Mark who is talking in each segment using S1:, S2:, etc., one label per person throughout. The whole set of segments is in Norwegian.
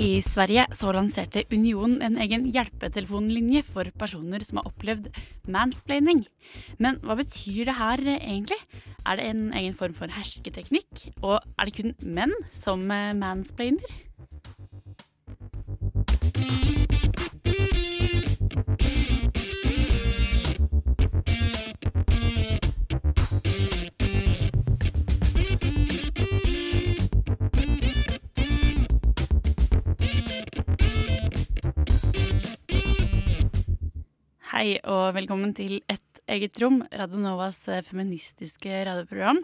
S1: I Sverige så lanserte Union en egen hjelpetelefonlinje for personer som har opplevd mansplaining. Men hva betyr det her egentlig? Er det en egen form for hersketeknikk? Og er det kun menn som mansplainer? mansplainer? Hei og velkommen til Et eget rom, Radionovas eh, feministiske radioprogram.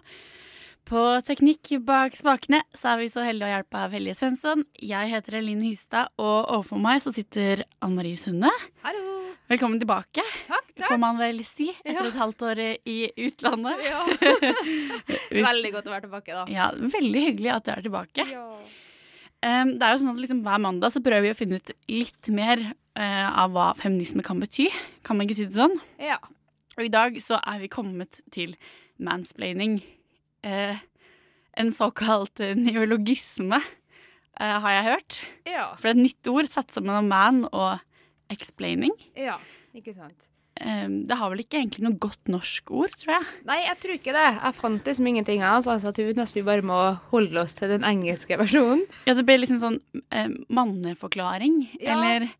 S1: På teknikk bak spakene så er vi så heldige å hjelpe av Hellige Svensson. Jeg heter Elin Hystad, og overfor meg så sitter Anne Marie Sunde.
S2: Hallo.
S1: Velkommen tilbake,
S2: Takk, takk.
S1: får man vel si, etter
S2: Ja.
S1: et halvt år i utlandet.
S2: Ja. Veldig godt å være tilbake, da.
S1: Ja, Veldig hyggelig at du er tilbake.
S2: Ja.
S1: Um, det er jo sånn at liksom Hver mandag så prøver vi å finne ut litt mer av hva feminisme kan bety. Kan man ikke si det sånn?
S2: ja.
S1: Og i dag så er vi kommet til mansplaining. Eh, en såkalt eh, neologisme, eh, har jeg hørt.
S2: Ja.
S1: For det er et nytt ord satt sammen av man og explaining.
S2: ja. Ikke sant.
S1: Eh, det har vel ikke egentlig noe godt norsk ord, tror jeg.
S2: Nei, jeg tror ikke det. Jeg fant liksom ingenting av altså, at vi nesten vi bare må holde oss til den engelske versjonen.
S1: Ja, det blir liksom sånn eh, manneforklaring,
S2: Ja.
S1: eller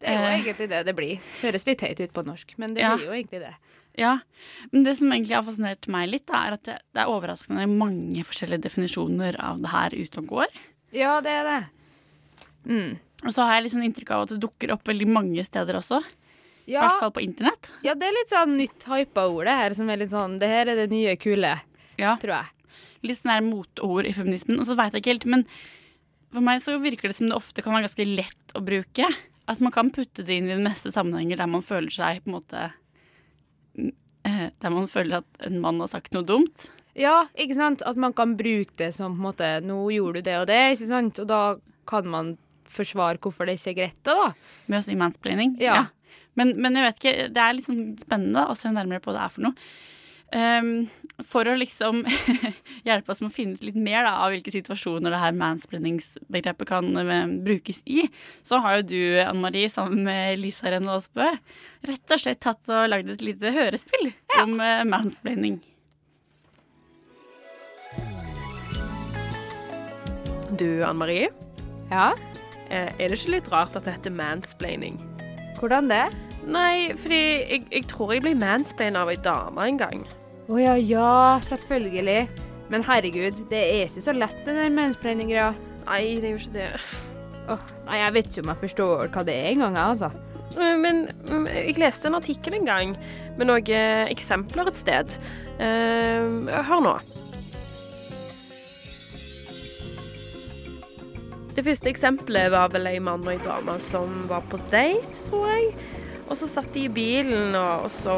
S2: Det er jo
S1: Eh.
S2: egentlig det det blir. Høres litt teit ut på norsk, men det
S1: Ja.
S2: blir jo egentlig det.
S1: Ja, men det som egentlig har fascinert meg litt, da, er at det, det er overraskende mange forskjellige definisjoner av det her ute og går.
S2: Ja, det er det. Mm.
S1: Og så har jeg liksom inntrykk av at det dukker opp veldig mange steder også. I
S2: Ja,
S1: hvert fall på internett.
S2: ja, det er litt sånn nytt hypa ord, det her, som er litt sånn Det her er det nye kule,
S1: Ja,
S2: tror jeg.
S1: Litt sånn her motord i feminismen. Og så veit jeg ikke helt, men for meg så virker det som det ofte kan være ganske lett å bruke. At man kan putte det inn i de neste sammenhenger der man føler seg på en måte mm, eh, Der man føler at en mann har sagt noe dumt.
S2: Ja, ikke sant? At man kan bruke det som på en måte Nå gjorde du det og det, ikke sant? Og da kan man forsvare hvorfor det ikke er greit, da.
S1: Med å si mansplaining.
S2: Ja.
S1: Men, men jeg vet ikke, det er litt sånn spennende å se nærmere på hva det er for noe. Ehm, for å liksom hjelpe oss med å finne ut litt mer da, av hvilke situasjoner det her mansplainingsbegrepet kan eh, brukes i, så har jo du, Anne Marie, sammen med Lisa Renne Aasbø, rett og slett tatt og lagd et lite hørespill om eh, mansplaining.
S3: Du, Anne Marie.
S2: Ja,
S3: eh, Er det ikke litt rart at det heter mansplaining?
S2: hvordan det?
S3: Nei, fordi jeg, jeg tror jeg ble mansplaina av ei dame en gang.
S2: Å ja, ja, selvfølgelig. Men herregud, det er ikke så lett, den der mansplaining-greia.
S3: Nei, det jo ikke det.
S2: Oh, nei, jeg vet ikke om jeg forstår hva det er engang, jeg, altså.
S3: Eh, Men jeg leste en artikkel en gang med noen eh, eksempler et sted. Eh, hør nå. Det første eksempelet var vel en mann og en dame som var på date, tror jeg. Og så satt de i bilen, og så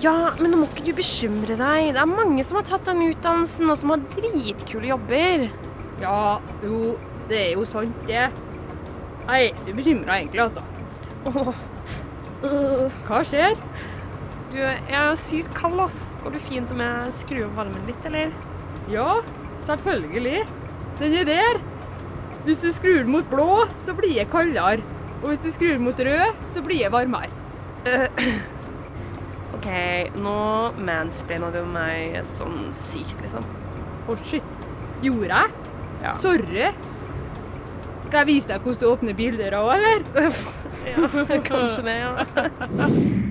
S3: Ja, men nå må ikke du bekymre deg. Det er mange som har tatt den utdannelsen, og som har dritkule jobber.
S2: Ja, jo, det er jo sant, det. Jeg er ikke bekymra egentlig, altså.
S3: Åh.
S2: Hva skjer?
S3: Du, jeg er sykt kald, ass. Går det fint om jeg skrur opp varmen litt, eller?
S2: Ja, selvfølgelig. Den er der. Hvis du skrur mot blå, så blir jeg kaldere. Og hvis du skrur mot rød, så blir jeg varmere.
S3: OK, nå mansplaina du meg sånn sykt, liksom.
S2: Oh shit. Gjorde jeg?
S3: Ja.
S2: Sorry. Skal jeg vise deg hvordan du åpner bildøra òg, eller?
S3: Ja, kanskje det, ja.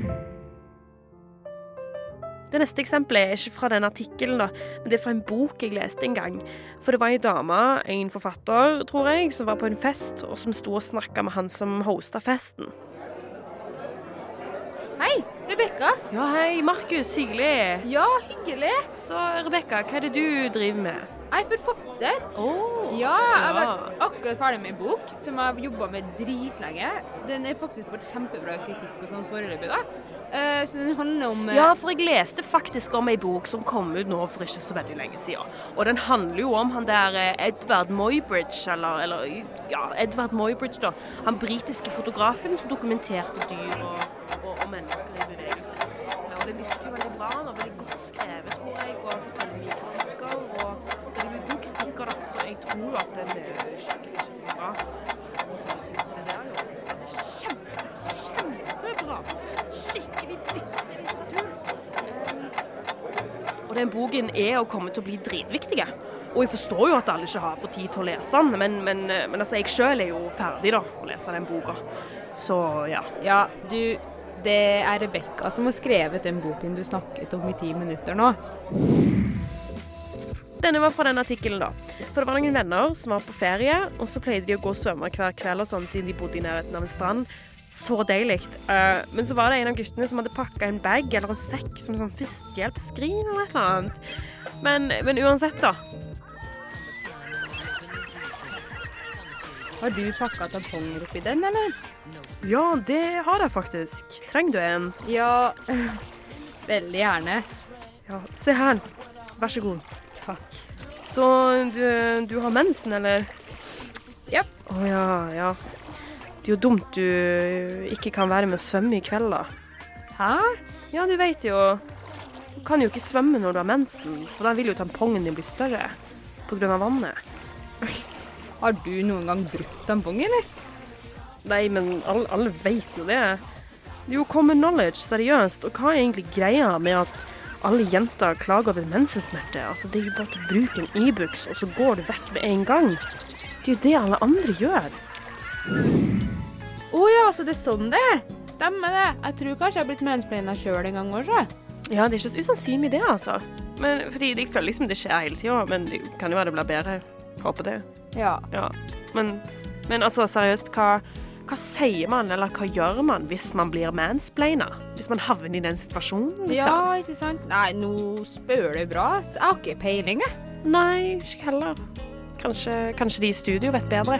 S3: Det neste eksempelet er ikke fra den artikkelen, men det er fra en bok jeg leste en gang. For det var ei dame, en forfatter, tror jeg, som var på en fest, og som sto og snakka med han som hosta festen.
S2: Hei, Rebekka.
S3: Ja, hei, Markus. Hyggelig.
S2: Ja, hyggelig.
S3: Så Rebekka, hva er det du driver med?
S2: Jeg er forfatter.
S3: Oh.
S2: Ja, jeg var akkurat ferdig med en bok som jeg har jobba med dritlenge. Den er faktisk fått kjempebra kritikk og sånn foreløpig, da. Eh, så den handler om uh...
S3: Ja, for jeg leste faktisk om ei bok som kom ut nå for ikke så veldig lenge siden. Og den handler jo om han der eh, Edvard Moybridge, eller, eller ja, Edvard Moybridge, da. Han britiske fotografen som dokumenterte dyr og, og, og mennesker i bevegelse. Ja, og det virker jo veldig bra. og veldig godt skrevet, tror jeg, og han forteller mye tanker. Og det er jo kritikk av det, så jeg tror at den er skikkelig, skikkelig bra. Og sånne ting som det der, jo. Kjempe, kjempebra. Skikkelig viktig litteratur. Og den boken er og kommer til å bli dritviktig. Og jeg forstår jo at alle ikke har fått tid til å lese den, men, men, men altså, jeg sjøl er jo ferdig da, å lese den boka. Så ja.
S2: Ja, du Det er Rebekka som har skrevet den boken du snakket om i ti minutter nå.
S3: Denne var fra den artikkelen, da. For det var noen venner som var på ferie, og så pleide de å gå og svømme hver kveld og sånn, siden de bodde i nærheten av en strand. Så deilig. Uh, men så var det en av guttene som hadde pakka en bag eller en sekk som sånn førstehjelpsskrin eller et eller annet. Men, men uansett, da.
S2: Har du pakka tamponger oppi den, eller?
S3: Ja, det har jeg faktisk. Trenger du en?
S2: Ja, veldig gjerne.
S3: Ja, se her. Vær så god.
S2: Takk.
S3: Så du, du har mensen, eller?
S2: Ja.
S3: Å ja, ja. Det er jo dumt du ikke kan være med å svømme i kveld, da.
S2: Hæ?
S3: Ja, du vet jo Du kan jo ikke svømme når du har mensen, for da vil jo tampongen din bli større av vannet.
S2: Har du noen gang brukt tampong, eller?
S3: Nei, men alle, alle vet jo det. Det er jo common knowledge, seriøst. Og hva er egentlig greia med at alle jenter klager over mensensmerter? Altså, det er jo bare til å bruke en Ibux, og så går du vekk med en gang. Det er jo det alle andre gjør.
S2: Å ja, så det er sånn det er. Stemmer det. Jeg tror kanskje jeg har blitt mansplaina sjøl en gang også.
S3: Ja, det er ikke så usannsynlig det, altså. Men fordi Jeg føler liksom det skjer hele tida, men det kan jo være det blir bedre. Håper det.
S2: Ja.
S3: Ja. Men, men altså, seriøst, hva, hva sier man, eller hva gjør man hvis man blir mansplaina? Hvis man havner i den situasjonen?
S2: ja,
S3: Liksom?
S2: ikke sant? Nei, nå spør du bra. Jeg har ikke peiling, jeg.
S3: Nei, ikke heller. Kanskje, kanskje de i studio vet bedre.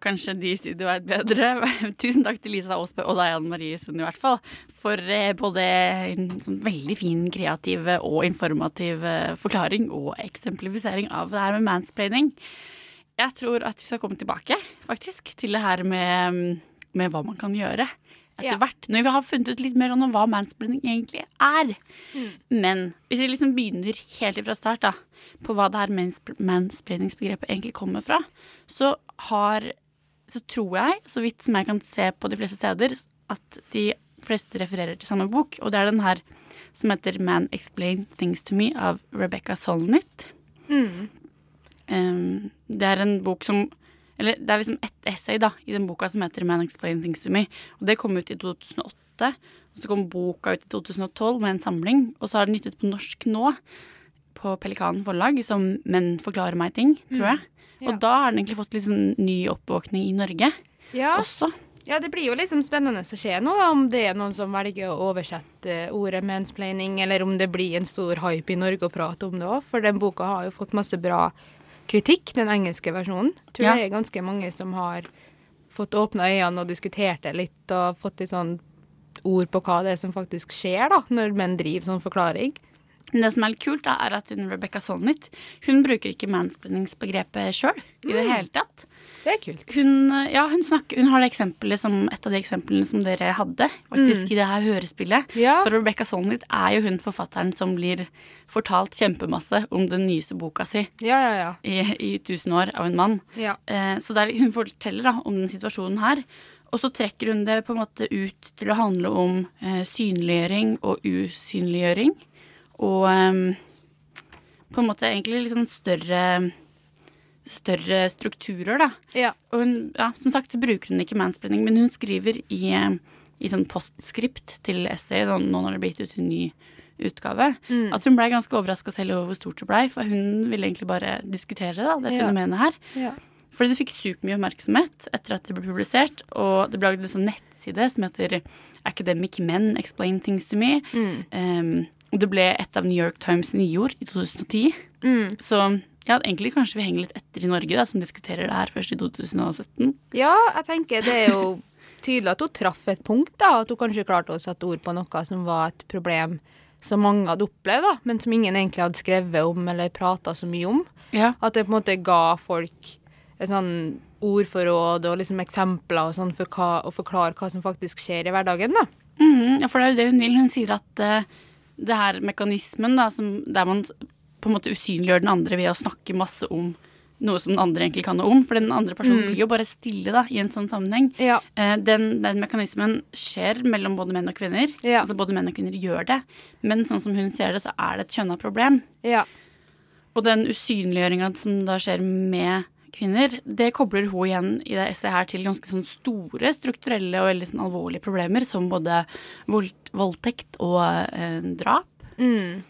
S1: Kanskje de i studio vet bedre. Tusen takk til Lisa Aasbø og deg, Anne Marie Sund, i hvert fall, for eh, både en sånn veldig fin, kreativ og informativ eh, forklaring og eksemplifisering av det her med mansplaining. Jeg tror at vi skal komme tilbake, faktisk, til det her med, med hva man kan gjøre etter
S2: Ja.
S1: hvert. Når vi har funnet ut litt mer om hva mansplaining egentlig er. Men hvis vi liksom begynner helt fra start, da, på hva det her mansp- mansplainingsbegrepet egentlig kommer fra, så har Så tror jeg, så vidt som jeg kan se på de fleste steder, at de fleste refererer til samme bok, og det er den her som heter Man Explain Things to Me av Rebecca Solnit.
S2: Mm.
S1: Um, det er en bok som Eller det er liksom ett essay da i den boka som heter Man Explain Things to Me. Og det kom ut i 2008. Og så kom boka ut i 2012 med en samling. Og så har den gitt ut på norsk nå, på Pelikanen forlag, som Menn forklarer meg ting, tror jeg.
S2: Ja.
S1: Og da har den egentlig fått litt sånn ny oppvåkning i Norge
S2: Ja.
S1: også.
S2: ja, det blir jo liksom spennende å se nå, da, om det er noen som velger å oversette ordet mansplaining, eller om det blir en stor hype i Norge å prate om det òg. For den boka har jo fått masse bra kritikk, den engelske versjonen. Tror
S1: Ja.
S2: det er ganske mange som har fått åpna øynene og diskutert det litt, og fått litt sånn ord på hva det er som faktisk skjer da, når menn driver sånn forklaring.
S1: Men det som er litt kult, da, er at hun Rebecca Solnit hun bruker ikke mansplainingsbegrepet sjøl i det hele tatt.
S2: Det er kult.
S1: Hun, ja, hun, snakker, hun har som et av de eksemplene som dere hadde faktisk i det her hørespillet.
S2: Ja.
S1: For Rebecca Solnit er jo hun forfatteren som blir fortalt kjempemasse om den nyeste boka si
S2: Ja, ja, ja.
S1: i, i 1000 år av en mann.
S2: ja.
S1: Eh, så der, hun forteller da om den situasjonen her. Og så trekker hun det på en måte ut til å handle om eh, synliggjøring og usynliggjøring. Og eh, på en måte egentlig litt sånn større Større strukturer, da.
S2: ja.
S1: Og hun, ja, som sagt bruker hun ikke mansplaining, men hun skriver i, i sånn postskript til essayet, nå nå når det er blitt ut en ny utgave,
S2: Mm.
S1: at hun blei ganske overraska selv over hvor stort det blei, for hun ville egentlig bare diskutere da, det
S2: Ja.
S1: fenomenet her.
S2: Ja.
S1: Fordi det fikk supermye oppmerksomhet etter at det ble publisert, og det ble lagd en sånn nettside som heter academic men explain things to me. Um, og det ble et av New York Times nyord i 2010.
S2: Mm.
S1: Så ja, egentlig kanskje vi henger litt etter i Norge, da, som diskuterer det her først i 2017.
S2: Ja, jeg tenker det er jo tydelig at hun traff et punkt, da. At hun kanskje klarte å sette ord på noe som var et problem som mange hadde opplevd, da, men som ingen egentlig hadde skrevet om eller prata så mye om.
S1: Ja.
S2: At det på en måte ga folk et sånn ordforråd og liksom eksempler og sånn for hva, å forklare hva som faktisk skjer i hverdagen, da.
S1: Mhm, ja, for det er jo det hun vil. Hun sier at eh, det her mekanismen da, som, der man på en måte usynliggjør den andre ved å snakke masse om noe som den andre egentlig kan noe om, for den andre personen blir jo bare stille da, i en sånn sammenheng.
S2: Ja.
S1: Eh, den, den mekanismen skjer mellom både menn og kvinner.
S2: Ja.
S1: Altså både menn og kvinner gjør det, men sånn som hun ser det, så er det et kjønna problem.
S2: Ja.
S1: Og den usynliggjøringa som da skjer med kvinner, det kobler hun igjen i det essayet her til ganske sånn store strukturelle og veldig sånn alvorlige problemer, som både voldtekt og eh, drap.
S2: Mm.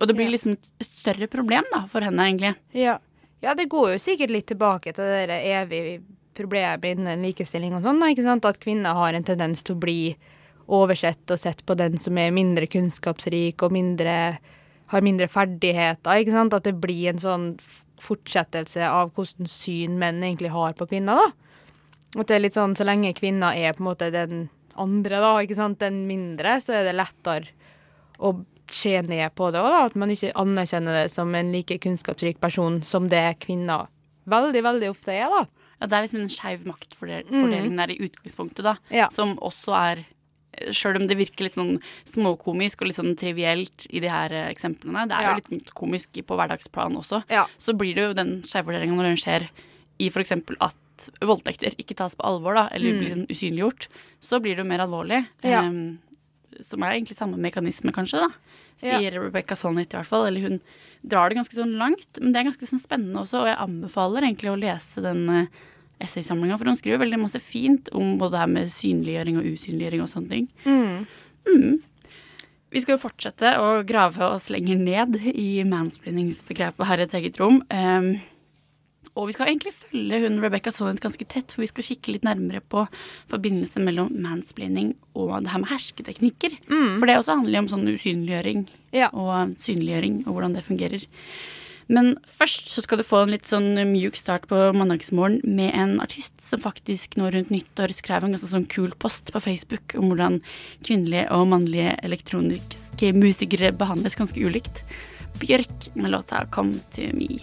S1: Og det blir
S2: Ja.
S1: liksom et større problem da, for henne, egentlig.
S2: Ja. ja, det går jo sikkert litt tilbake til det der evige problemet innen likestilling og sånn, ikke sant? At kvinner har en tendens til å bli oversett og sett på den som er mindre kunnskapsrik og mindre har mindre ferdigheter, ikke sant? At det blir en sånn fortsettelse av hvordan syn menn egentlig har på kvinner, da. At det er litt sånn, så lenge kvinner er på en måte den andre, da, ikke sant, den mindre, så er det lettere å se ned på det og da. At man ikke anerkjenner det som en like kunnskapsrik person som det kvinner veldig, veldig ofte er, da.
S1: Ja, det er liksom en skeiv maktfordeling der i utgangspunktet, da.
S2: Ja.
S1: Som også er Sjøl om det virker litt sånn småkomisk og litt sånn trivielt i de her eh, eksemplene, det er
S2: Ja.
S1: jo litt komisk på hverdagsplan også,
S2: Ja.
S1: så blir det jo den skjevfordelinga når den skjer i f.eks. at voldtekter ikke tas på alvor, da, eller blir sånn usynliggjort, så blir det jo mer alvorlig.
S2: Mm. Ja.
S1: Um, som er egentlig samme mekanisme, kanskje, da.
S2: Ja.
S1: Sier Rebecca Solnit i hvert fall. Eller hun drar det ganske sånn langt, men det er ganske sånn spennende også, og jeg anbefaler egentlig å lese den uh, essaysamlinga, for hun skriver veldig masse fint om både det her med synliggjøring og usynliggjøring og sånne ting.
S2: Mm.
S1: Mm. Vi skal jo fortsette å grave oss lenger ned i mansplainingsbegrepet her i et eget rom. Um, og vi skal egentlig følge hun Rebecca Sonnet ganske tett, for vi skal kikke litt nærmere på forbindelsen mellom mansplaining og det her med hersketeknikker. For det også handler jo om sånn usynliggjøring
S2: Ja.
S1: og synliggjøring og hvordan det fungerer. Men først så skal du få en litt sånn mjuk start på mandagsmorgen med en artist som faktisk nå rundt nyttår skrev en ganske sånn kul post på Facebook om hvordan kvinnelige og mannlige elektroniske musikere behandles ganske ulikt. Bjørk med låta 'Come to Me'.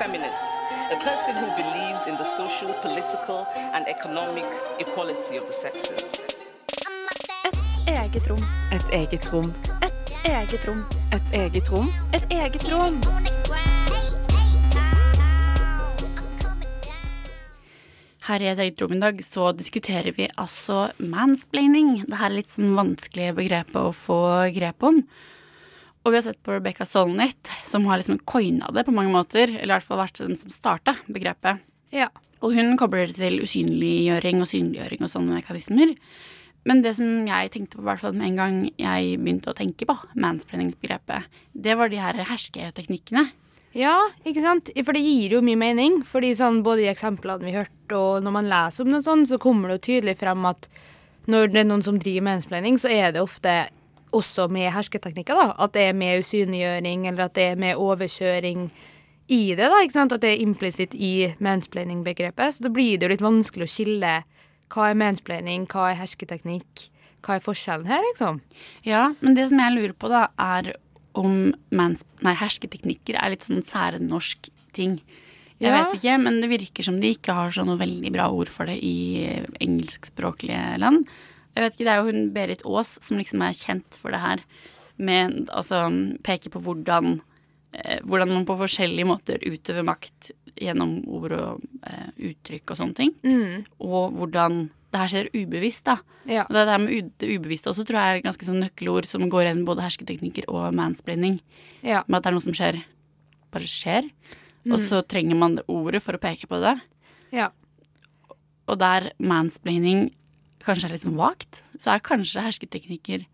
S4: feminist, a person who believes in the social, political, and economic equality of the sexes.
S5: Eget rom.
S6: Et eget rom.
S5: Et Eget rom.
S6: Et eget rom.
S5: Et eget rom.
S1: Her i et eget rom i dag så diskuterer vi altså mansplaining. Det her er litt sånn vanskelige begrepet å få grep om. Og vi har sett på Rebecca Solnit, som har liksom coina det på mange måter. Eller i hvert fall vært den som starta begrepet.
S2: Ja.
S1: Og hun kobler det til usynliggjøring og synliggjøring og sånne mekanismer. Men det som jeg tenkte på, i hvert fall med en gang jeg begynte å tenke på mansplainingsbegrepet, det var de her hersketeknikkene.
S2: Ja, ikke sant? For det gir jo mye mening. Fordi sånn, både i eksemplene vi hørte, og når man leser om det sånn, så kommer det jo tydelig frem at når det er noen som driver mansplaining, så er det ofte også med hersketeknikker. da. At det er med usynliggjøring, eller at det er med overkjøring i det. da, ikke sant? At det er implisitt i mansplaining-begrepet. Så da blir det jo litt vanskelig å skille hva er mansplaining, hva er hersketeknikk, hva er forskjellen her, liksom.
S1: Ja, men det som jeg lurer på, da, er om mans nei, hersketeknikker er litt sånn særnorsk ting. Jeg
S2: Ja.
S1: vet ikke, men det virker som de ikke har så noe veldig bra ord for det i engelskspråklige land. Jeg vet ikke, Det er jo hun Berit Aas som liksom er kjent for det her. Med, altså peker på hvordan, eh, hvordan man på forskjellige måter utøver makt gjennom ord og eh, uttrykk og sånne ting.
S2: Mm.
S1: Og hvordan det her skjer ubevisst. da.
S2: Ja.
S1: Og det der med det ubevisste også tror jeg er ganske sånn nøkkelord som går igjen både hersketeknikker og mansplaining.
S2: Ja.
S1: Med at det er noe som skjer, bare skjer. Og så trenger man det ordet for å peke på det.
S2: ja.
S1: Og der mansplaining kanskje er litt sånn vagt, så er kanskje hersketeknikker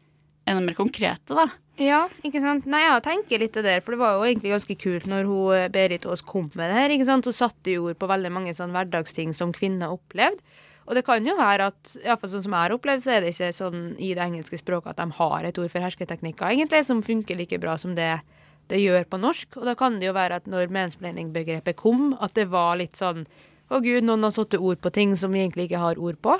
S1: enda mer konkrete, da.
S2: Ja, ikke sant. Nei, jeg tenker litt det der, for det var jo egentlig ganske kult når hun berit Berit Aas kom med det her, ikke sant. Så satte jo ord på veldig mange sånn hverdagsting som kvinner opplevde. Og det kan jo være at, iallfall sånn som jeg har opplevd, så er det ikke sånn i det engelske språket at de har et ord for hersketeknikker, egentlig, som funker like bra som det det gjør på norsk. Og da kan det jo være at når mansplaining-begrepet kom, at det var litt sånn Å gud, noen har satt ord på ting som vi egentlig ikke har ord på.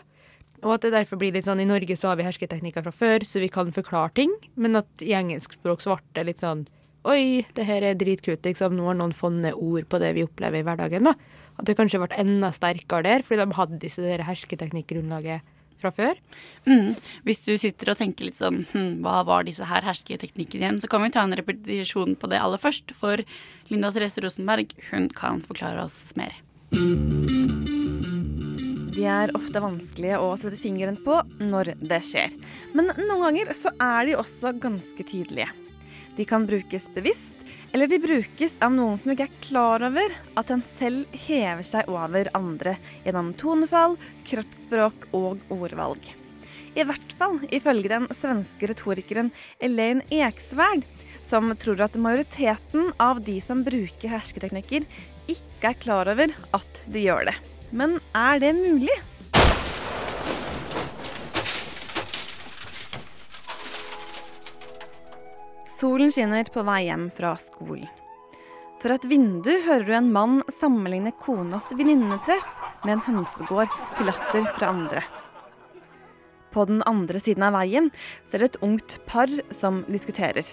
S2: Og at det derfor blir litt sånn I Norge så har vi hersketeknikker fra før, så vi kan forklare ting. Men at i engelsk språk så ble det litt sånn Oi, det her er dritkult, liksom. Nå har noen funnet ord på det vi opplever i hverdagen, da. At det kanskje ble enda sterkere der, fordi de hadde disse det hersketeknikkgrunnlaget fra før.
S1: Mm. Hvis du sitter og tenker litt sånn hm, hva var disse her hersketeknikkene igjen, så kan vi ta en repetisjon på det aller først. For Linda Therese Rosenberg, hun kan forklare oss mer.
S7: De er ofte vanskelige å sette fingeren på når det skjer. Men noen ganger så er de også ganske tydelige. De kan brukes bevisst, eller de brukes av noen som ikke er klar over at en selv hever seg over andre gjennom tonefall, kroppsspråk og ordvalg. I hvert fall ifølge den svenske retorikeren Elaine Eksværd, som tror at majoriteten av de som bruker hersketeknikker, ikke er klar over at de gjør det. Men er det mulig? Solen skinner på vei hjem fra skolen. For et vindu hører du en mann sammenligne konas venninnetreff med en hønsegård til latter fra andre. På den andre siden av veien ser du et ungt par som diskuterer.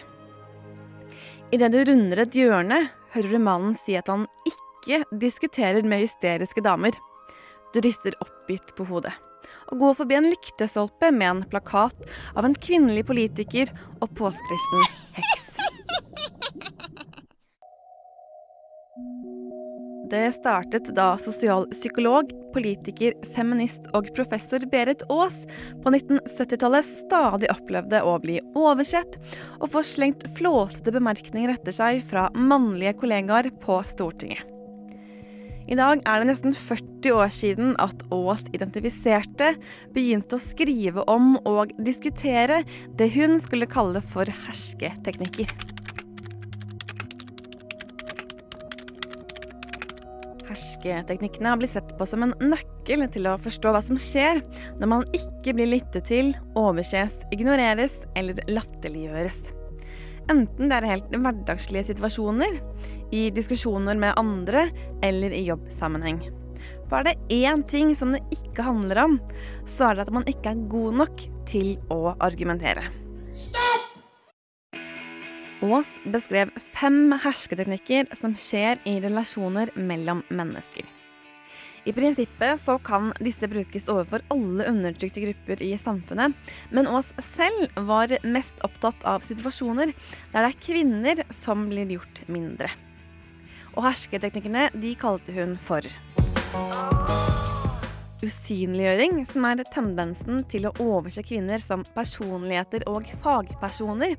S7: Idet du runder et hjørne, hører du mannen si at han ikke diskuterer med hysteriske damer. Du rister oppgitt på hodet og gå forbi en lyktestolpe med en plakat av en kvinnelig politiker og påskriften 'heks'. Det startet da sosialpsykolog, politiker, feminist og professor Berit Aas på 1970-tallet stadig opplevde å bli oversett og få slengt flåsete bemerkninger etter seg fra mannlige kollegaer på Stortinget. I dag er det nesten 40 år siden at Aas identifiserte, begynte å skrive om og diskutere det hun skulle kalle for hersketeknikker. Hersketeknikkene har blitt sett på som en nøkkel til å forstå hva som skjer når man ikke blir lyttet til, overses, ignoreres eller latterliggjøres. Enten det er helt hverdagslige situasjoner, i diskusjoner med andre eller i jobbsammenheng. For er det én ting som det ikke handler om, så er det at man ikke er god nok til å argumentere. Stopp! Aas beskrev fem hersketeknikker som skjer i relasjoner mellom mennesker. I prinsippet så kan disse brukes overfor alle undertrykte grupper i samfunnet, men Aas selv var mest opptatt av situasjoner der det er kvinner som blir gjort mindre. Og hersketeknikkene de kalte hun for usynliggjøring, som er tendensen til å overse kvinner som personligheter og fagpersoner,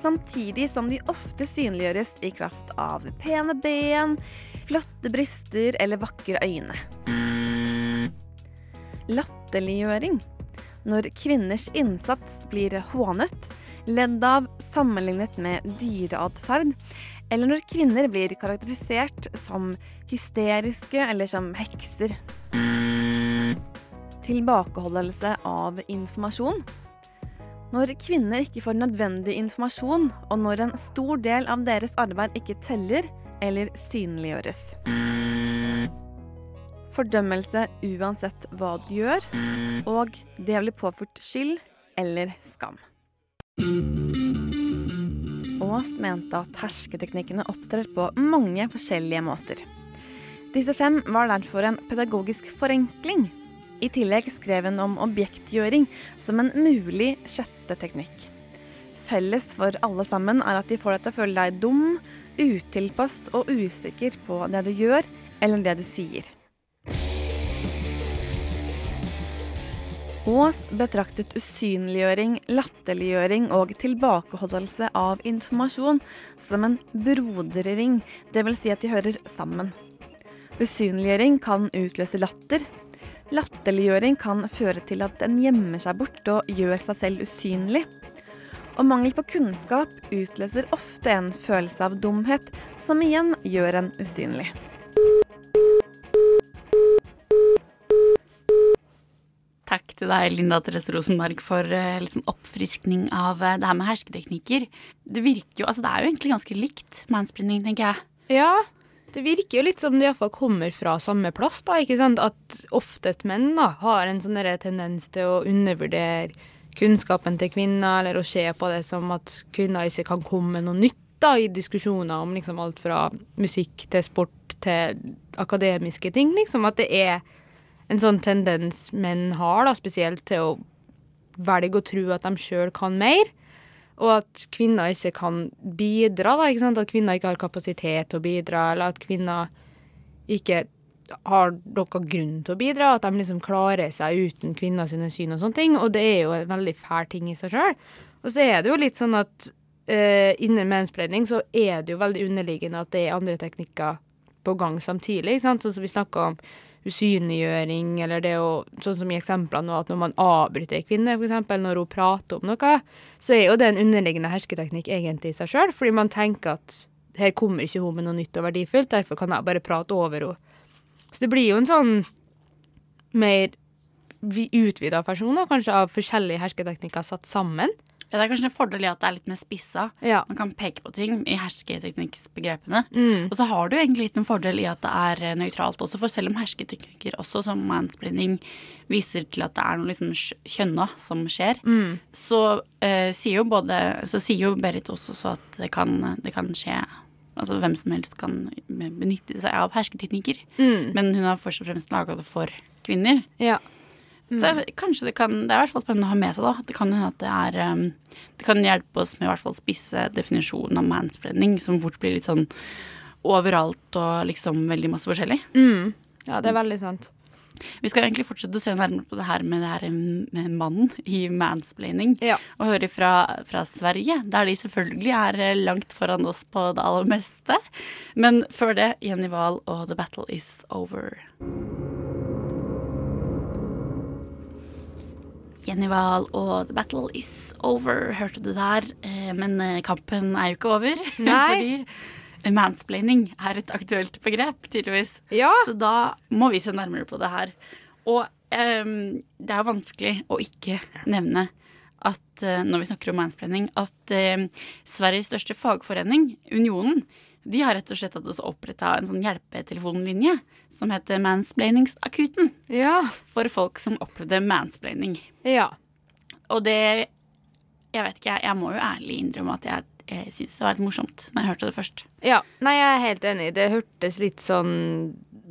S7: samtidig som de ofte synliggjøres i kraft av pene ben, flotte bryster eller vakre øyne. Latterliggjøring. Når kvinners innsats blir hånet, ledd av, sammenlignet med dyreatferd, eller når kvinner blir karakterisert som hysteriske eller som hekser. Tilbakeholdelse av informasjon. Når kvinner ikke får nødvendig informasjon, og når en stor del av deres arbeid ikke teller eller synliggjøres. Fordømmelse uansett hva du gjør, og det blir påført skyld eller skam. Aas mente at hersketeknikkene opptrer på mange forskjellige måter. Disse fem var derfor en pedagogisk forenkling. I tillegg skrev hun om objektgjøring som en mulig sjette teknikk. Felles for alle sammen er at de får deg til å føle deg dum, utilpass og usikker på det du gjør eller det du sier. Aas betraktet usynliggjøring, latterliggjøring og tilbakeholdelse av informasjon som en broderring, dvs. Si at de hører sammen. Usynliggjøring kan utløse latter. Latterliggjøring kan føre til at en gjemmer seg bort og gjør seg selv usynlig. Og mangel på kunnskap utløser ofte en følelse av dumhet, som igjen gjør en usynlig.
S1: Takk til deg, Linda Therese Rosenberg, for liksom sånn oppfriskning av uh, det her med hersketeknikker. Det virker jo, altså det er jo egentlig ganske likt mansplaining, tenker jeg.
S2: Ja, det virker jo litt som det iallfall kommer fra samme plass, da. ikke sant? At oftest menn da, har en sånn tendens til å undervurdere kunnskapen til kvinner, eller å se på det som at kvinner ikke kan komme med noe nytt da, i diskusjoner om liksom alt fra musikk til sport til akademiske ting. liksom, At det er en sånn tendens menn har, da, spesielt til å velge å tro at de sjøl kan mer. Og at kvinner ikke kan bidra. da, ikke? At kvinner ikke har kapasitet til å bidra, eller at kvinner ikke har noen grunn til å bidra. At de liksom klarer seg uten kvinner sine syn og sånne ting. Og det er jo en veldig fæl ting i seg sjøl. Og så er det jo litt sånn at uh, innen menspredning så er det jo veldig underliggende at det er andre teknikker på gang samtidig. ikke sant? Sånn som vi snakka om usynliggjøring, eller det å Sånn som i eksemplene nå, at når man avbryter ei kvinne, f.eks., når hun prater om noe, så er jo det en underliggende hersketeknikk egentlig i seg sjøl, fordi man tenker at her kommer ikke hun med noe nytt og verdifullt, derfor kan jeg bare prate over henne. Så det blir jo en sånn mer utvida versjon kanskje av forskjellige hersketeknikker satt sammen.
S1: Ja, Det er kanskje en fordel i at det er litt mer spissa.
S2: Ja.
S1: Man kan peke på ting i hersketeknikkbegrepene.
S2: Mm.
S1: Og så har du egentlig litt en fordel i at det er eh, nøytralt også, for selv om hersketeknikker også, som mansplaining, viser til at det er noe liksom kjønna som skjer,
S2: Mm.
S1: så, eh, sier jo både, så sier jo Berit også så at det kan, det kan skje Altså hvem som helst kan benytte seg av hersketeknikker.
S2: Mm.
S1: Men hun har først og fremst laga det for kvinner.
S2: Ja.
S1: Så kanskje det kan Det er i hvert fall spennende å ha med seg, da. Det kan hende at det er um, Det kan hjelpe oss med i hvert fall spisse definisjonen av mansplaining, som fort blir litt sånn overalt og liksom veldig masse forskjellig.
S2: Mm. Ja, det er veldig sant.
S1: Vi skal egentlig fortsette å se nærmere på det her med det her med mannen i mansplaining.
S2: Ja.
S1: Og høre fra, fra Sverige, der de selvfølgelig er eh, langt foran oss på det aller meste. Men før det, Jenny Wahl og The Battle Is Over. Jenny Wahl og The Battle Is Over, hørte du der. Eh, Men eh, kampen er jo ikke over.
S2: Nei.
S1: Fordi mansplaining er et aktuelt begrep, tydeligvis.
S2: Ja.
S1: Så da må vi se nærmere på det her. Og um, det er jo vanskelig å ikke nevne at eh, når vi snakker om mansplaining, at um, Sveriges største fagforening, Unionen, de har rett og slett hatt oss oppretta en sånn hjelpetelefonlinje som heter Mansplainingsakuten.
S2: Ja.
S1: For folk som opplevde mansplaining.
S2: Ja.
S1: Og det Jeg vet ikke, jeg, må jo ærlig innrømme at jeg, jeg syns det var litt morsomt når jeg hørte det først.
S2: Ja, nei, jeg er helt enig. Det hørtes litt sånn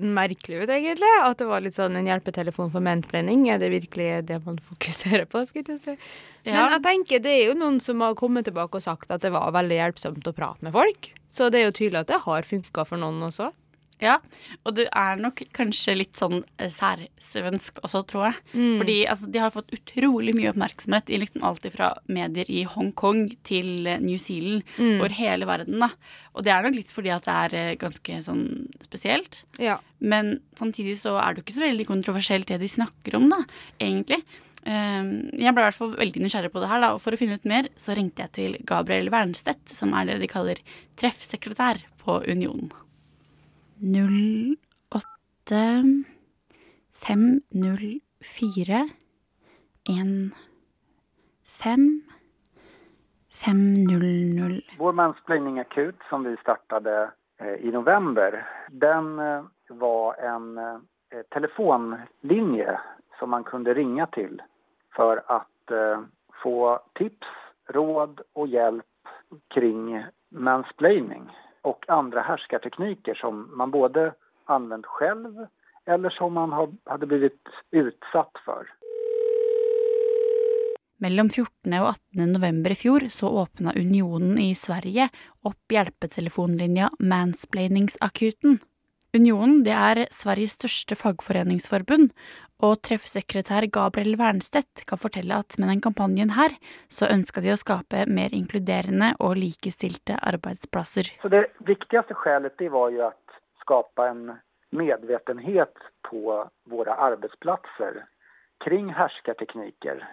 S2: merkelig ut, egentlig. At det var litt sånn en hjelpetelefon for mansplaining. Er det virkelig det man fokuserer på, skulle jeg si. Men jeg tenker det er jo noen som har kommet tilbake og sagt at det var veldig hjelpsomt å prate med folk. Så det er jo tydelig at det har funka for noen også.
S1: Ja, og du er nok kanskje litt sånn eh, særsvensk også, tror jeg.
S2: Mm.
S1: Fordi altså, de har fått utrolig mye oppmerksomhet i liksom alt fra medier i Hongkong til eh, New Zealand,
S2: Mm.
S1: over hele verden, da. Og det er nok litt fordi at det er eh, ganske sånn spesielt.
S2: Ja.
S1: Men samtidig så er det jo ikke så veldig kontroversielt det de snakker om, da, egentlig. Eh, Jeg ble i hvert fall veldig nysgjerrig på det her, da, og for å finne ut mer så ringte jeg til Gabriel Wernstedt, som er det de kaller treffsekretær på Unionen. 08 504 15 500
S8: Vår mansplainingakut som vi startade eh, i november, den eh, var en eh, telefonlinje som man kunde ringa till för att eh, få tips, råd och hjälp kring mansplaining och andra härskartekniker som man både använt själv eller som man har, hade blivit utsatt för.
S1: Mellom 14. og 18. november i fjor så åpna Unionen i Sverige opp hjelpetelefonlinja Mansplainingsakuten. Unionen det er Sveriges største fagforeningsforbund, og treffsekretær Gabriel Wernstedt kan fortelle at med den kampanjen her, så ønska de å skape mer inkluderende og likestilte arbeidsplasser.
S8: Så det viktigste skjelet var jo å skape en medvetenhet på våre arbeidsplasser kring härskartekniker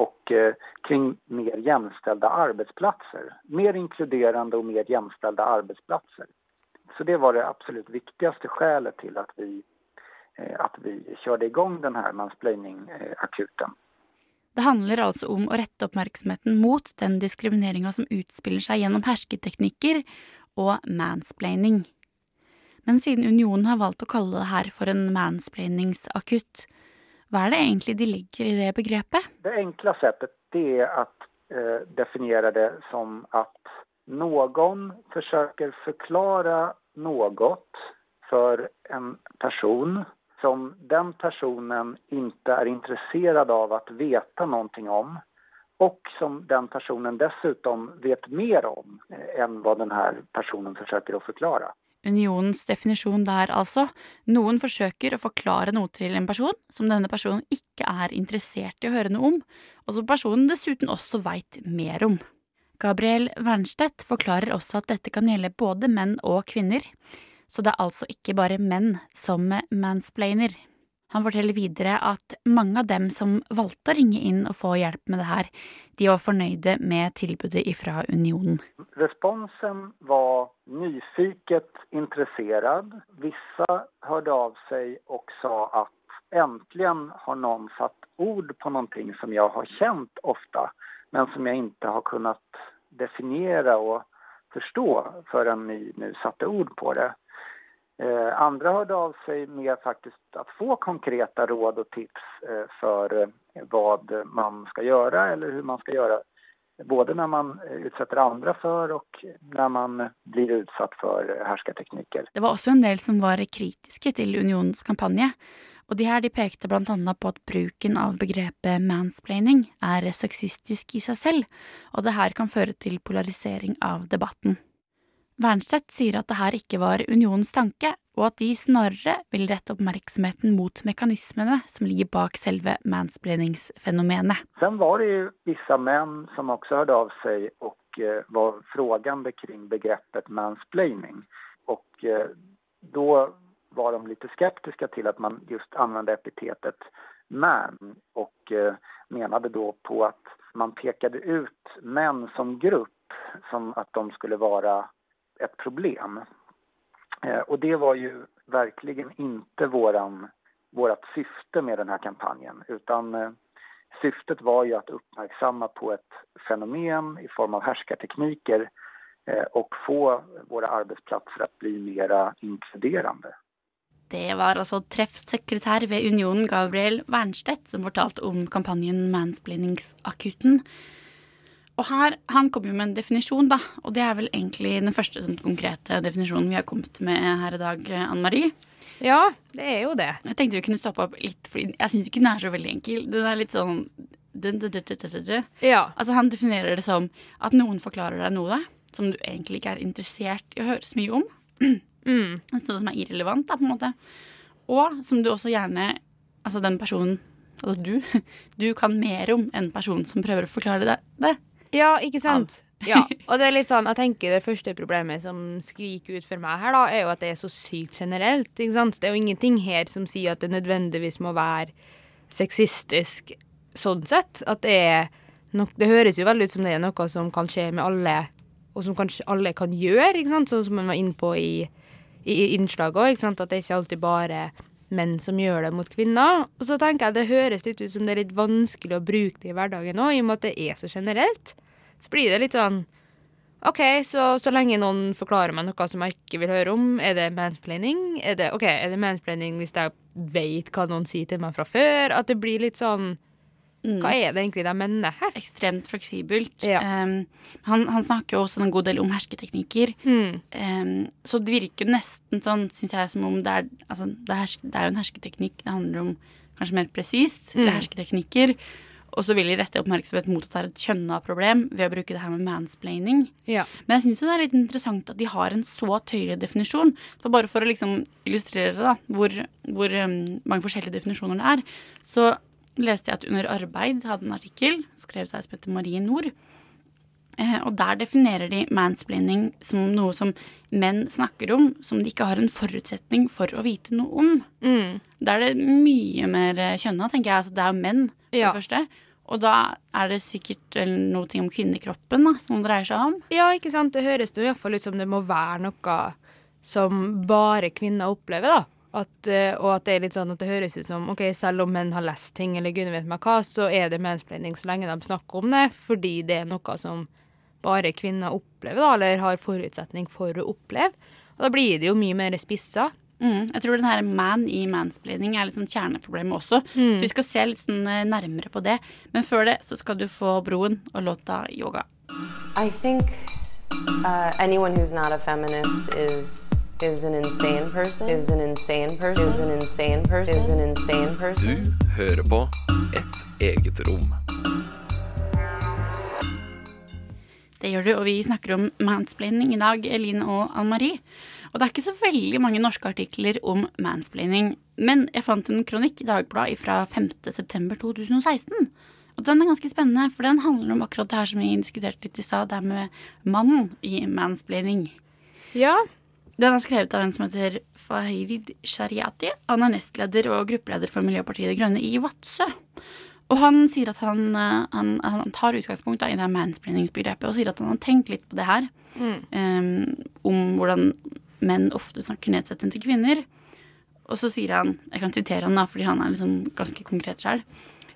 S8: og eh, kring mer jevnstilte arbeidsplasser. Mer inkluderende og mer jevnstilte arbeidsplasser. Så det var det absolutt viktigste skjelet til at vi eh, att vi kjørte i gang denne mansplaining-akuten.
S1: Det handler altså om å rette oppmerksomheten mot den diskrimineringa som utspiller seg gjennom hersketeknikker og mansplaining. Men siden unionen har valgt å kalle det her for en mansplainingsakutt, hva er det egentlig de legger i det begrepet?
S8: Det enkle settet det er å eh, definere det som at noen forsøker forklare noe for en person som den personen inte är intresserad av att veta någonting om och som den personen dessutom vet mer om enn än vad den här personen försöker att förklara.
S1: Unionens definisjon der altså. Noen forsøker å forklare noe til en person som denne personen ikke er interessert i å høre noe om, og som personen dessuten også veit mer om. Gabriel Wernstedt forklarer også at dette kan gjelde både menn og kvinner, så det er altså ikke bare menn som mansplainer. Han forteller videre at mange av dem som valgte å ringe inn og få hjelp med det her, de var fornøyde med tilbudet ifra Unionen.
S8: Responsen var nyfiket interessert. Visse hørte av seg og sa at äntligen har noen satt ord på noe som jeg har kjent ofte, men som jeg ikke har kunnet definere og forstå før ni nu satte ord på det. Eh, andra hörde av sig med faktiskt att få konkreta råd och tips eh, för eh, vad man ska göra eller hur man ska göra. Både när man utsätter andra för och när man blir utsatt för härskartekniker.
S1: Det var også en del som var kritiske til unionens kampanje. Og de her de pekte annet på at bruken av begrepet mansplaining er sexistisk i seg selv, og det her kan føre til polarisering av debatten. Wernstedt sier at det her ikke var unionens tanke, og at de snarere vil rette oppmerksomheten mot mekanismene som ligger bak selve mansplainingsfenomenet.
S8: Sen var det jo vissa menn som også hørte av seg och eh, var frågande kring begreppet mansplaining. Og da var de litt skeptiske til at man just anvendte epitetet man og mente menade då på at man pekade ut menn som gruppe, som at de skulle vara ett problem. Eh, och det var ju verkligen inte våran, vårat syfte med den här kampanjen utan eh, syftet var ju att uppmärksamma på ett fenomen i form av härskartekniker eh, och få våra arbetsplatser att bli mera inkluderande.
S1: Det var altså treffsekretær ved Unionen, Gabriel Wernstedt, som fortalte om kampanjen Mansplainingsakutten. Og her, Han kom jo med en definisjon, da, og det er vel egentlig den første sånn, konkrete definisjonen vi har kommet med her i dag, Anne Marie.
S2: Ja, det er jo det.
S1: Jeg tenkte vi kunne stoppe opp litt, fordi jeg syns ikke den er så veldig enkel. Den er litt sånn
S2: ja.
S1: Altså Han definerer det som at noen forklarer deg noe som du egentlig ikke er interessert i å høre så mye om.
S2: Mm.
S1: Noe som er irrelevant, da, på en måte. Og som du også gjerne Altså den personen, altså du, du kan mer om enn personen som prøver å forklare deg det.
S2: Ja, ikke sant? Ja, og det er litt sånn, jeg tenker det første problemet som skriker ut for meg her, da, er jo at det er så sykt generelt. ikke sant? Det er jo ingenting her som sier at det nødvendigvis må være sexistisk sånn sett. At det er nok Det høres jo veldig ut som det er noe som kan skje med alle, og som kanskje alle kan gjøre, ikke sant? Sånn som man var inne på i, i, i innslaget òg. At det ikke alltid bare menn som gjør det mot kvinner. Og så tenker jeg det høres litt ut som det er litt vanskelig å bruke det i hverdagen òg, i og med at det er så generelt. Så blir det litt sånn OK, så, så lenge noen forklarer meg noe som jeg ikke vil høre om, er det mansplaining? Er det, ok, er det mansplaining hvis jeg vet hva noen sier til meg fra før? At det blir litt sånn Hva er det egentlig de mener her?
S1: Ekstremt fleksibelt.
S2: Ja.
S1: Um, han, han snakker jo også en god del om hersketeknikker.
S2: Mm.
S1: Um, så det virker jo nesten sånn, syns jeg, som om det er Altså, det er, det er jo en hersketeknikk. Det handler om kanskje mer presist. Det
S2: Mm.
S1: er hersketeknikker. Og så vil de rette oppmerksomhet mot at det er et kjønna problem ved å bruke det her med mansplaining.
S2: Ja.
S1: Men jeg syns det er litt interessant at de har en så tøyelig definisjon. For bare for å liksom illustrere da, hvor, hvor um, mange forskjellige definisjoner det er, så leste jeg at Under arbeid hadde en artikkel skrevet av Espen Marie Nord. Eh, og der definerer de mansplaining som noe som menn snakker om, som de ikke har en forutsetning for å vite noe om.
S2: Mm.
S1: Da er det mye mer eh, kjønna, tenker jeg. Altså, det er jo menn, for
S2: Ja.
S1: det første. Og da er det sikkert noe om kvinnekroppen da, som det dreier seg om.
S2: Ja, ikke sant. Det høres jo iallfall ut som det må være noe som bare kvinner opplever, da. At, eh, og at det er litt sånn at det høres ut som ok, selv om menn har lest ting, eller gud vet meg hva, så er det mansplaining så lenge de snakker om det, fordi det er noe som bare kvinner opplever, da, eller har forutsetning for å oppleve. Og da blir det jo mye mer spissa.
S1: Mm, jeg tror den her man i mansplaining er litt sånn kjerneproblemet også.
S2: Mm.
S1: Så vi skal se litt sånn eh, nærmere på det. Men før det så skal du få Broen og låta Yoga.
S9: I think uh, is is an insane person. Is an insane person. Is an insane person. Is an insane person.
S10: Du hører på Et eget rom.
S1: Det gjør du, og vi snakker om mansplaining i dag, Eline og Ann Marie. Og det er ikke så veldig mange norske artikler om mansplaining, men jeg fant en kronikk i Dagbladet fra 5.9.2016. Og den er ganske spennende, for den handler om akkurat det her som vi diskuterte litt i stad, det er med mannen i mansplaining.
S2: Ja.
S1: Den er skrevet av en som heter Fahid Shariati. Han er nestleder og gruppeleder for Miljøpartiet De Grønne i Vadsø. Og han sier at han, eh, han, han tar utgangspunkt i det mansplainingsbegrepet og sier at han har tenkt litt på det her.
S2: Mm.
S1: Um, om hvordan menn ofte snakker nedsettende til kvinner. Og så sier han, jeg kan sitere han da, fordi han er liksom ganske konkret sjøl.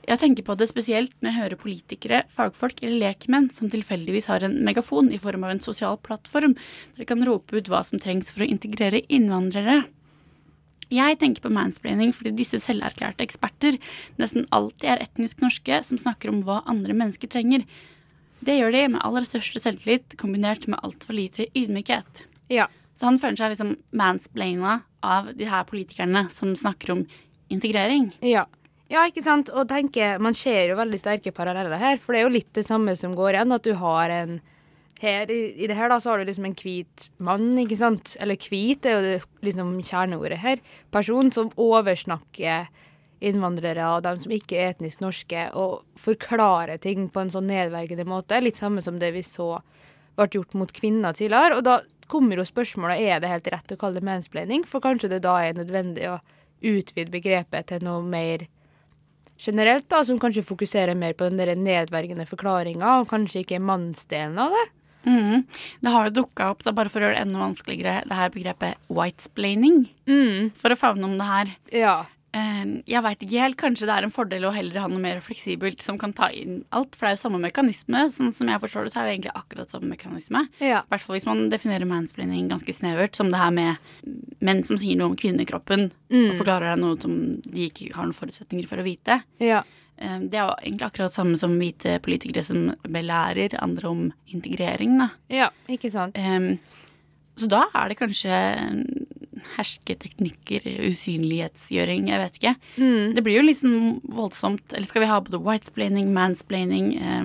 S1: Jeg tenker på det spesielt når jeg hører politikere, fagfolk eller lekmenn som tilfeldigvis har en megafon i form av en sosial plattform der de kan rope ut hva som trengs for å integrere innvandrere. Jeg tenker på mansplaining fordi disse selverklærte eksperter nesten alltid er etnisk norske som snakker om hva andre mennesker trenger. Det gjør de med aller største selvtillit kombinert med altfor lite ydmykhet.
S2: Ja.
S1: Så han føler seg liksom mansplaina av de her politikerne som snakker om integrering.
S2: Ja. Ja, ikke sant. Og tenker, man ser jo veldig sterke paralleller her, for det er jo litt det samme som går igjen. At du har en her, i, I det her da, så har du liksom en hvit mann, ikke sant. Eller hvit er jo det, liksom kjerneordet her. Person som oversnakker innvandrere og dem som ikke er etnisk norske, og forklarer ting på en sånn nedverdigende måte. Litt samme som det vi så ble gjort mot kvinner tidligere. Og da kommer jo spørsmålet er det helt rett å kalle det mansplaining, for kanskje det da er nødvendig å utvide begrepet til noe mer generelt, da, som kanskje fokuserer mer på den der nedverdigende forklaringa, og kanskje ikke mannsdelen av det.
S1: Mm. Det har jo dukka opp, da, bare for å gjøre det enda vanskeligere, det her begrepet whitesplaining. For å favne om det her.
S2: Ja.
S1: Eh, Jeg veit ikke helt. Kanskje det er en fordel å heller ha noe mer fleksibelt som kan ta inn alt. For det er jo samme mekanisme. Sånn som jeg forstår det, så er det egentlig akkurat samme mekanisme.
S2: Ja.
S1: I hvert fall hvis man definerer mansplaining ganske snevert, som det her med menn som sier noe om kvinnekroppen,
S2: Mm.
S1: og forklarer deg noe som de ikke har noen forutsetninger for å vite.
S2: Ja.
S1: Eh, Det er jo egentlig akkurat samme som hvite politikere som belærer andre om integrering, da.
S2: Ja, ikke sant.
S1: Um, så da er det kanskje hersketeknikker, usynlighetsgjøring, jeg vet ikke.
S2: Mm.
S1: Det blir jo liksom voldsomt. Eller skal vi ha både whitesplaining, mansplaining eh.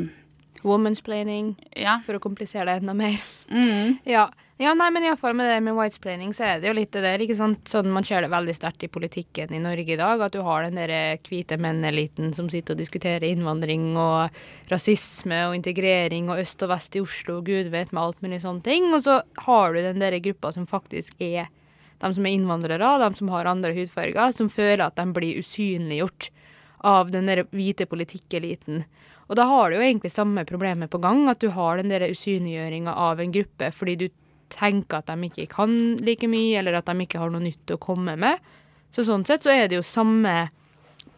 S2: Womansplaining,
S1: Ja.
S2: for å komplisere det enda mer.
S1: mm.
S2: Ja. ja, nei, men iallfall med det med whitesplaining, så er det jo litt det der, ikke sant. Sånn man ser det veldig sterkt i politikken i Norge i dag, at du har den der hvite menn-eliten som sitter og diskuterer innvandring og rasisme og integrering og øst og vest i Oslo og gud vet med alt mulig sånne ting. Og så har du den der gruppa som faktisk er de som er innvandrere, de som har andre hudfarger, som føler at de blir usynliggjort av den der hvite politikkeliten. Og da har du jo egentlig samme problemet på gang, at du har den der usynliggjøringa av en gruppe fordi du tenker at de ikke kan like mye, eller at de ikke har noe nytt å komme med. Så sånn sett så er det jo samme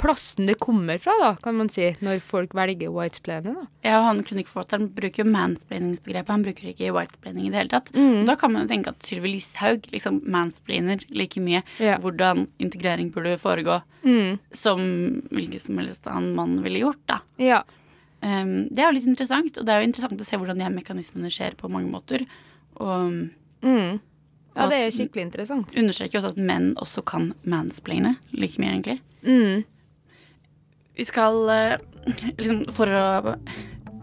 S2: plassen det kommer fra, da, kan man si, når folk velger whitesplaining, da.
S1: Ja, og han kronikkforfatteren bruker jo mansplainingsbegrepet, han bruker ikke whitesplaining i det hele tatt.
S2: Mm.
S1: Da kan man jo tenke at Sylvi Listhaug liksom mansplainer like mye
S2: Ja.
S1: hvordan integrering burde foregå,
S2: Mm.
S1: som hvilken som helst annen mann ville gjort, da.
S2: Ja.
S1: Um, det er jo litt interessant, og det er jo interessant å se hvordan de her mekanismene skjer på mange måter. Og
S2: Mm. Ja, det er skikkelig interessant.
S1: understreker også at menn også kan mansplaine like mye, egentlig.
S2: Mm.
S1: Vi skal eh, liksom For å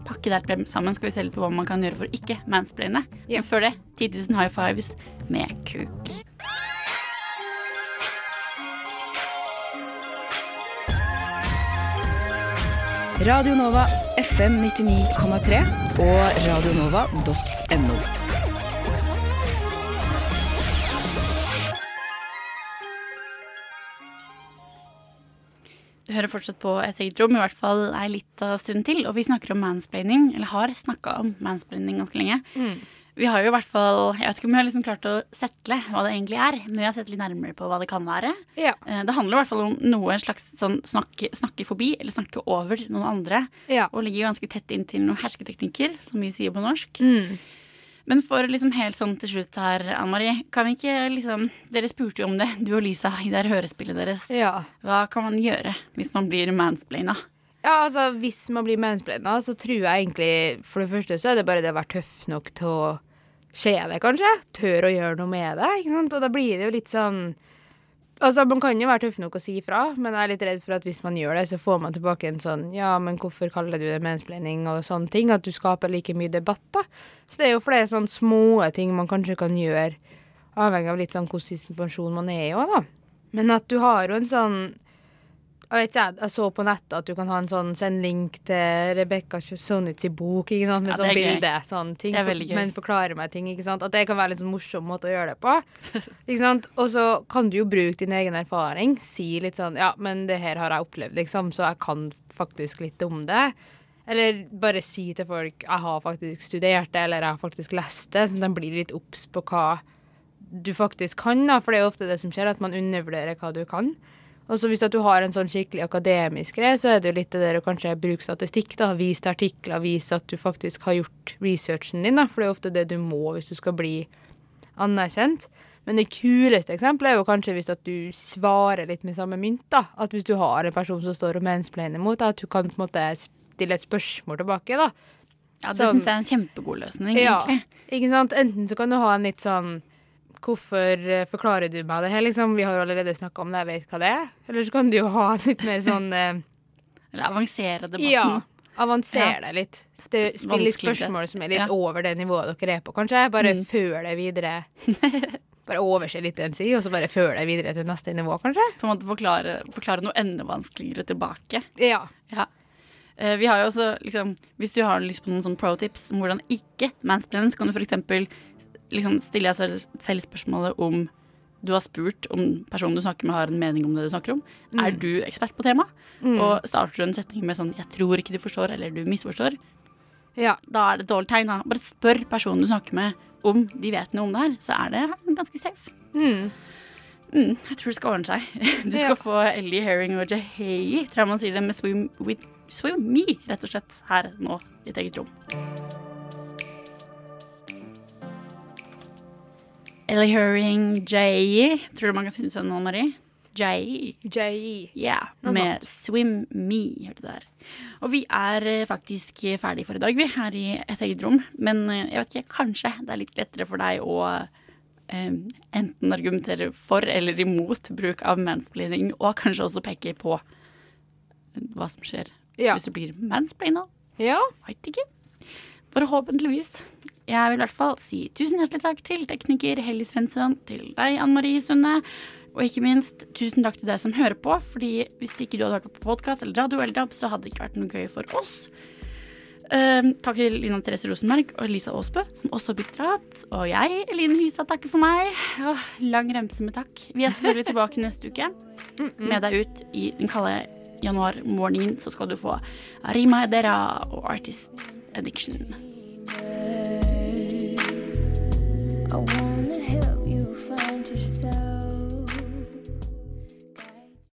S1: pakke det her sammen skal vi se litt på hva man kan gjøre for å ikke mansplaine. Men før det 10 000 high fives med kuk.
S11: Radio Nova FM 99,3 og radionova.no.
S1: Du hører fortsatt på et eget rom, i hvert fall ei lita stund til. Og vi snakker om mansplaining, eller har snakka om mansplaining ganske lenge.
S2: Mm.
S1: Vi har jo i hvert fall Jeg vet ikke om vi har liksom klart å settle hva det egentlig er, men vi har sett litt nærmere på hva det kan være.
S2: Ja.
S1: Eh, Det handler i hvert fall om noe slags sånn snakke, snakke forbi, eller snakke over noen andre.
S2: Ja.
S1: Og ligger ganske tett inntil noen hersketeknikker, som vi sier på norsk.
S2: Mm.
S1: Men for liksom helt sånn til slutt her, Anne Marie, kan vi ikke liksom Dere spurte jo om det, du og Lisa, i det hørespillet deres.
S2: Ja.
S1: Hva kan man gjøre hvis man blir mansplaina?
S2: Ja, altså Hvis man blir mansplaina, så tror jeg egentlig For det første så er det bare det å være tøff nok til å skje det, kanskje. Tør å gjøre noe med det. ikke sant? Og da blir det jo litt sånn Altså, Man kan jo være tøff nok å si ifra, men jeg er litt redd for at hvis man gjør det, så får man tilbake en sånn Ja, men hvorfor kaller du det mensplaining og sånne ting? At du skaper like mye debatt, da. Så det er jo flere sånne små ting man kanskje kan gjøre, avhengig av litt sånn hvordan situasjon man er i òg, da. Men at du har jo en sånn jeg, ikke, jeg- så på nettet at du kan ha en sånn Send link til Rebekka Sonitz i bok ikke sant? med
S1: Ja,
S2: sånn bilde. Sånn ting,
S1: gøy.
S2: Men forklare meg ting. ikke sant? At det kan være en sånn morsom måte å gjøre det på. ikke sant? Og så kan du jo bruke din egen erfaring. Si litt sånn Ja, men det her har jeg opplevd, liksom, så jeg kan faktisk litt om det. Eller bare si til folk jeg har faktisk studert det, eller jeg har faktisk lest det, sånn at de blir litt obs på hva du faktisk kan, da. For det er jo ofte det som skjer, at man undervurderer hva du kan. Og så hvis at du har en sånn skikkelig akademisk greie, så er det jo litt det der å kanskje bruke statistikk, da. Til artikler, vise at du faktisk har gjort researchen din, da. For det er ofte det du må hvis du skal bli anerkjent. Men det kuleste eksempelet er jo kanskje hvis at du svarer litt med samme mynt, da. At hvis du har en person som står og mansplainer mot deg, at du kan på en måte stille et spørsmål tilbake, da.
S1: Ja, Det syns jeg er en kjempegod løsning,
S2: ja,
S1: egentlig.
S2: ikke sant? Enten så kan du ha en litt sånn Hvorfor eh, forklarer du meg det her, liksom? Vi har jo allerede snakka om det, jeg vet hva det er. Eller så kan du jo ha litt mer sånn eh,
S1: Eller avansere debatten.
S2: Ja. Avansere det litt. Spill litt spørsmål som er litt
S1: Ja.
S2: over det nivået dere er på, kanskje. Bare
S1: Mm.
S2: før det videre. bare overse litt en side, og så bare føre deg videre til neste nivå, kanskje.
S1: På en måte forklare, forklare noe enda vanskeligere tilbake.
S2: Ja.
S1: Ja. Eh, Vi har jo også, liksom, Hvis du har lyst på noen sånn pro-tips om hvordan ikke mansplaine, så kan du f.eks. Liksom stiller jeg selv, selv spørsmålet om du har spurt om personen du snakker med, har en mening om det du snakker om.
S2: Mm.
S1: Er du ekspert på temaet?
S2: Mm.
S1: Og starter du en setning med sånn 'jeg tror ikke du forstår', eller 'du misforstår',
S2: Ja.
S1: da er det et dårlig tegn. da. Bare spør personen du snakker med om de vet noe om det her, så er det ganske safe.
S2: Mm.
S1: Mm, jeg tror det skal ordne seg. Du skal
S2: Ja.
S1: få Ellie Herring og Jahei, tror jeg man sier det, med Swim, with, swim Me, rett og slett, her nå i ditt eget rom. Ellie Herring, Jahei, tror du man kan synes sånn, Anne Marie? Jay.
S2: J.E.
S1: Ja,
S2: Noe
S1: med
S2: sant.
S1: Swim Me, hørte du der. Og vi er eh, faktisk ferdig for i dag, vi, her i et eget rom. Men eh, jeg vet ikke, kanskje det er litt lettere for deg å eh, enten argumentere for eller imot bruk av mansplaining, og kanskje også peke på hva som skjer
S2: Ja.
S1: hvis du blir mansplaina.
S2: Ja.
S1: Veit ikke. Forhåpentligvis. Jeg vil i hvert fall si tusen hjertelig takk til tekniker Helly Svensson, til deg, Anne Marie Sunde, og ikke minst tusen takk til deg som hører på, fordi hvis ikke du hadde hørt på podkast eller radio eller DAB, så hadde det ikke vært noe gøy for oss. Um, takk til Lina Therese Rosenberg og Lisa Aasbø, som også har bidratt. Og jeg, Eline Hysa, takker for meg. Åh, lang remse med takk. Vi er selvfølgelig tilbake neste uke. Med deg ut i den kalde januarmorgenen så skal du få Rima Edera og Artist Addiction.